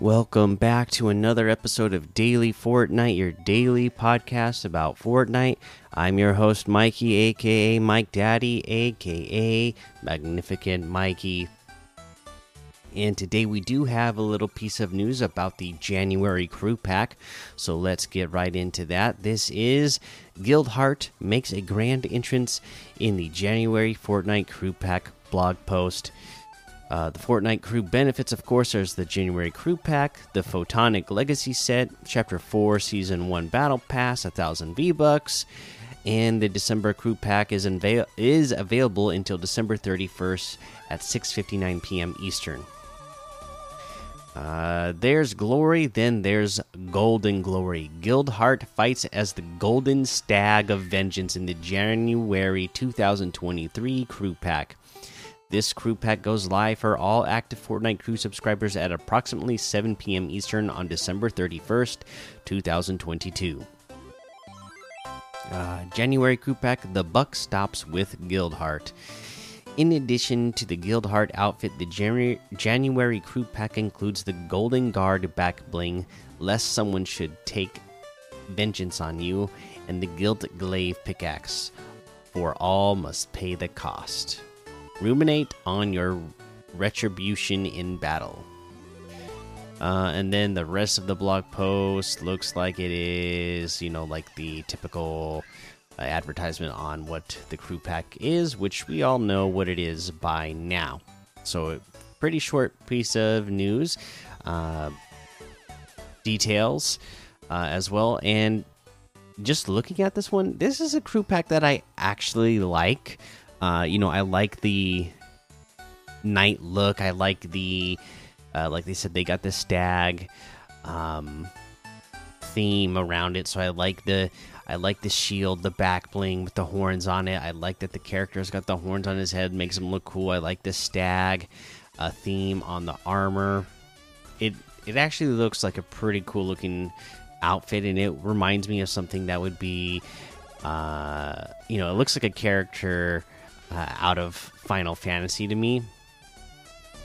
Welcome back to another episode of Daily Fortnite, your daily podcast about Fortnite. I'm your host, Mikey, aka Mike Daddy, aka Magnificent Mikey. And today we do have a little piece of news about the January crew pack. So let's get right into that. This is Gildhart makes a grand entrance in the January Fortnite crew pack blog post. Uh, the Fortnite crew benefits, of course, there's the January crew pack, the Photonic Legacy set, Chapter 4 Season 1 Battle Pass, 1000 V Bucks, and the December crew pack is, is available until December 31st at 6:59 p.m. Eastern. Uh, there's glory, then there's golden glory. Gildhart fights as the Golden Stag of Vengeance in the January 2023 crew pack. This crew pack goes live for all active Fortnite crew subscribers at approximately 7 p.m. Eastern on December 31st, 2022. Uh, January crew pack The Buck Stops with Gildhart. In addition to the Gildhart outfit, the January, crew pack includes the Golden Guard back bling, lest someone should take vengeance on you, and the Guild Glaive pickaxe. For all must pay the cost. Ruminate on your retribution in battle. Uh, and then the rest of the blog post looks like it is, you know, like the typical uh, advertisement on what the crew pack is, which we all know what it is by now. So, pretty short piece of news, uh, details uh, as well. And just looking at this one, this is a crew pack that I actually like. Uh, you know, I like the night look. I like the, uh, like they said, they got the stag um, theme around it. So I like the, I like the shield, the back bling with the horns on it. I like that the character's got the horns on his head, makes him look cool. I like the stag uh, theme on the armor. It it actually looks like a pretty cool looking outfit, and it reminds me of something that would be, uh, you know, it looks like a character uh, out of Final Fantasy to me.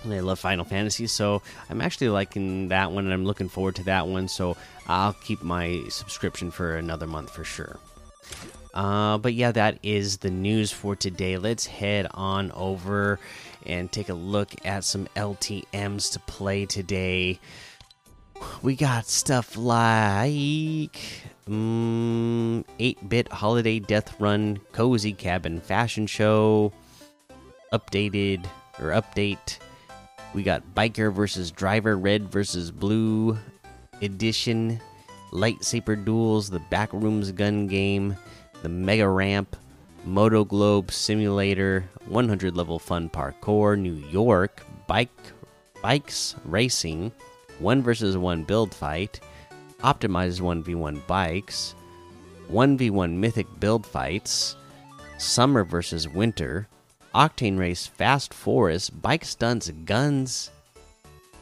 I love Final Fantasy, so I'm actually liking that one, and I'm looking forward to that one. So I'll keep my subscription for another month for sure. Uh, but yeah, that is the news for today. Let's head on over and take a look at some LTMs to play today. We got stuff like 8 mm, bit holiday death run, cozy cabin fashion show, updated or update. We got biker versus driver, red versus blue edition, lightsaber duels, the backrooms gun game, the mega ramp, Moto Globe Simulator, 100 level fun parkour, New York, bike bikes racing, one versus one build fight, optimized 1v1 bikes, 1v1 mythic build fights, summer versus winter, octane race fast forest, bike stunts, guns.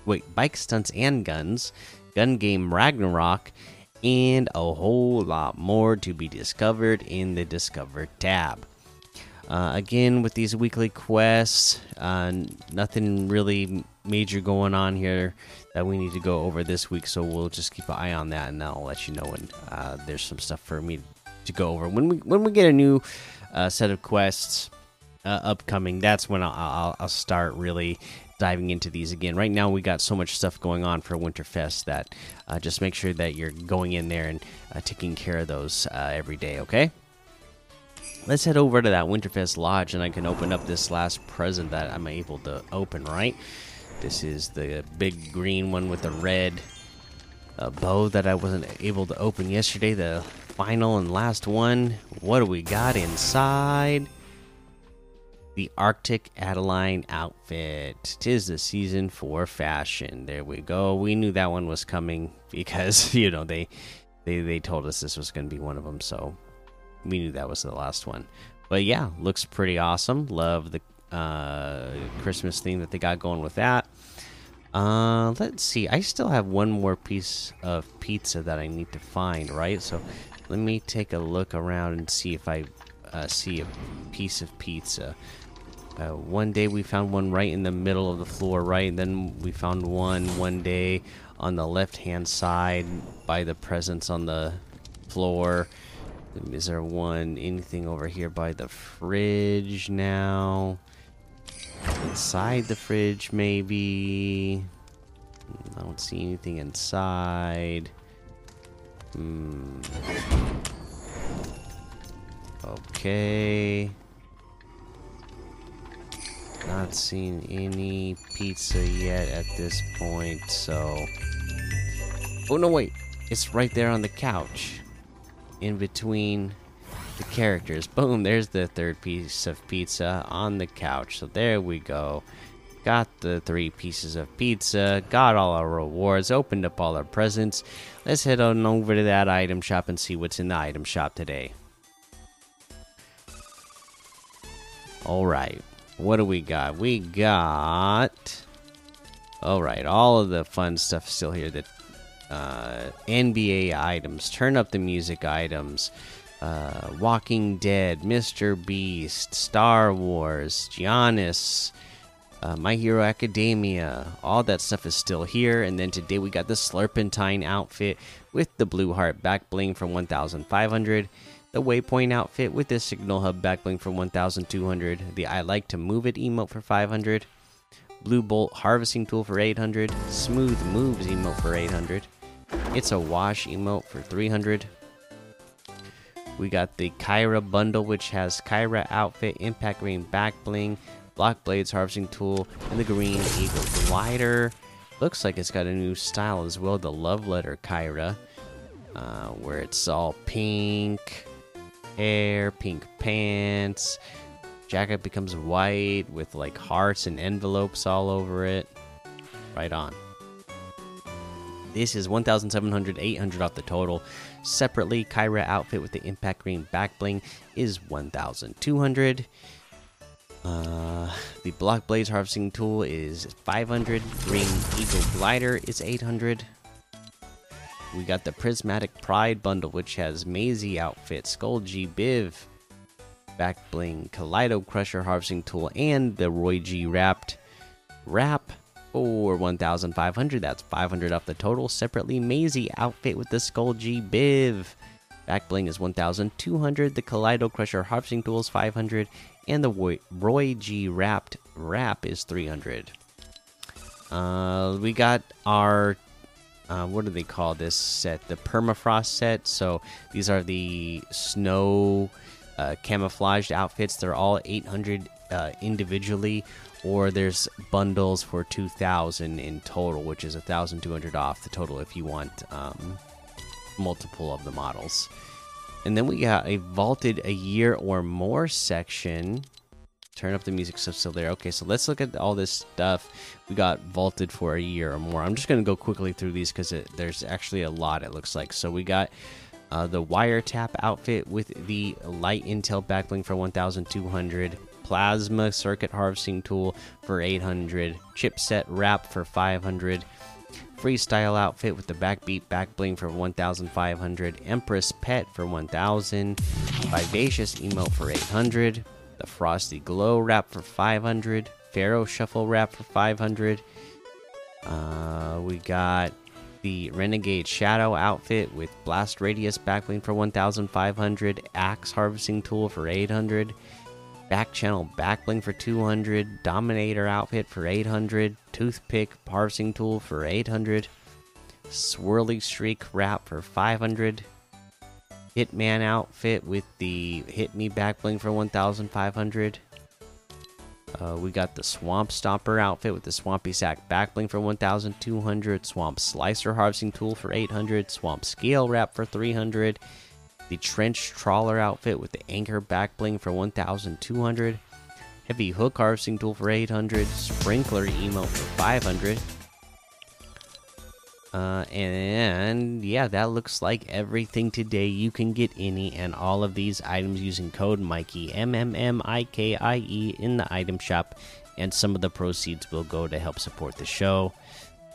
Wait, bike stunts and guns, gun game Ragnarok, and a whole lot more to be discovered in the Discover tab. Uh, again, with these weekly quests, uh, nothing really major going on here that we need to go over this week, so we'll just keep an eye on that, and I'll let you know when uh, there's some stuff for me to go over. When we when we get a new uh, set of quests uh, upcoming, that's when I'll, I'll, I'll start really diving into these again. Right now, we got so much stuff going on for Winterfest that uh, just make sure that you're going in there and uh, taking care of those uh, every day. Okay. Let's head over to that Winterfest lodge, and I can open up this last present that I'm able to open. Right. This is the big green one with the red uh, bow that I wasn't able to open yesterday. The final and last one. What do we got inside? the Arctic Adeline outfit. Tis the season for fashion. There we go. We knew that one was coming because you know they they they told us this was going to be one of them, so we knew that was the last one. But yeah, looks pretty awesome. Love the uh, Christmas theme that they got going with that. Uh, let's see. I still have one more piece of pizza that I need to find, right? So let me take a look around and see if I uh, see a piece of pizza. Uh, one day we found one right in the middle of the floor, right? And then we found one one day on the left hand side by the presents on the floor. Is there one anything over here by the fridge now? Inside the fridge, maybe. I don't see anything inside. Hmm. Okay. Not seen any pizza yet at this point, so. Oh no, wait! It's right there on the couch. In between the characters. Boom, there's the third piece of pizza on the couch. So there we go. Got the three pieces of pizza, got all our rewards, opened up all our presents. Let's head on over to that item shop and see what's in the item shop today. Alright, what do we got? We got. Alright, all of the fun stuff still here. The uh, NBA items, turn up the music items, uh, Walking Dead, Mr. Beast, Star Wars, Giannis, uh, My Hero Academia. All that stuff is still here. And then today we got the Slurpentine outfit with the Blue Heart back bling from 1,500. The Waypoint outfit with the Signal Hub back bling from 1,200. The I Like to Move It emote for 500. Blue Bolt Harvesting Tool for 800. Smooth Moves emote for 800. It's a Wash emote for 300. We got the Kyra bundle, which has Kyra outfit, Impact Green back bling, Block Blades harvesting tool, and the Green Eagle glider. Looks like it's got a new style as well, the Love Letter Kyra, uh, where it's all pink hair, pink pants. Jacket becomes white with like hearts and envelopes all over it. Right on. This is 1,700, 800 off the total. Separately, Kyra outfit with the impact green back bling is 1,200. Uh, the block blades harvesting tool is 500. Green eagle glider is 800. We got the prismatic pride bundle, which has Maisie outfit, Skull G Biv, back bling, Kaleido crusher harvesting tool, and the Roy G wrapped wrap for 1,500. That's 500 off the total. Separately, Maisie outfit with the Skull G Biv. Back bling is 1,200. The Kaleido Crusher harvesting tool is 500, and the Roy G wrapped wrap is 300. Uh, we got our uh, what do they call this set? The permafrost set. So these are the snow uh, camouflaged outfits. They're all 800 uh, individually, or there's bundles for 2,000 in total, which is 1,200 off the total if you want um, multiple of the models. And then we got a vaulted a year or more section. Turn up the music stuff still there. Okay, so let's look at all this stuff. We got vaulted for a year or more. I'm just gonna go quickly through these because there's actually a lot. It looks like so. We got uh, the wiretap outfit with the light intel backbling for 1,200 plasma circuit harvesting tool for 800, chipset wrap for 500, freestyle outfit with the backbeat back bling for 1500, Empress pet for 1000, vivacious emote for 800, the frosty glow wrap for 500, pharaoh shuffle wrap for 500. Uh, we got the renegade shadow outfit with blast radius backbling for 1500, axe harvesting tool for 800 back channel backbling for 200 dominator outfit for 800 toothpick parsing tool for 800 swirly streak wrap for 500 hitman outfit with the hit me backbling for 1500 uh, we got the swamp stomper outfit with the swampy sack backbling for 1200 swamp slicer harvesting tool for 800 swamp scale wrap for 300 the trench trawler outfit with the anchor back bling for 1200 heavy hook harvesting tool for 800 sprinkler emote for 500 uh, and yeah that looks like everything today. You can get any and all of these items using code mikey m m m i k i e in the item shop. And some of the proceeds will go to help support the show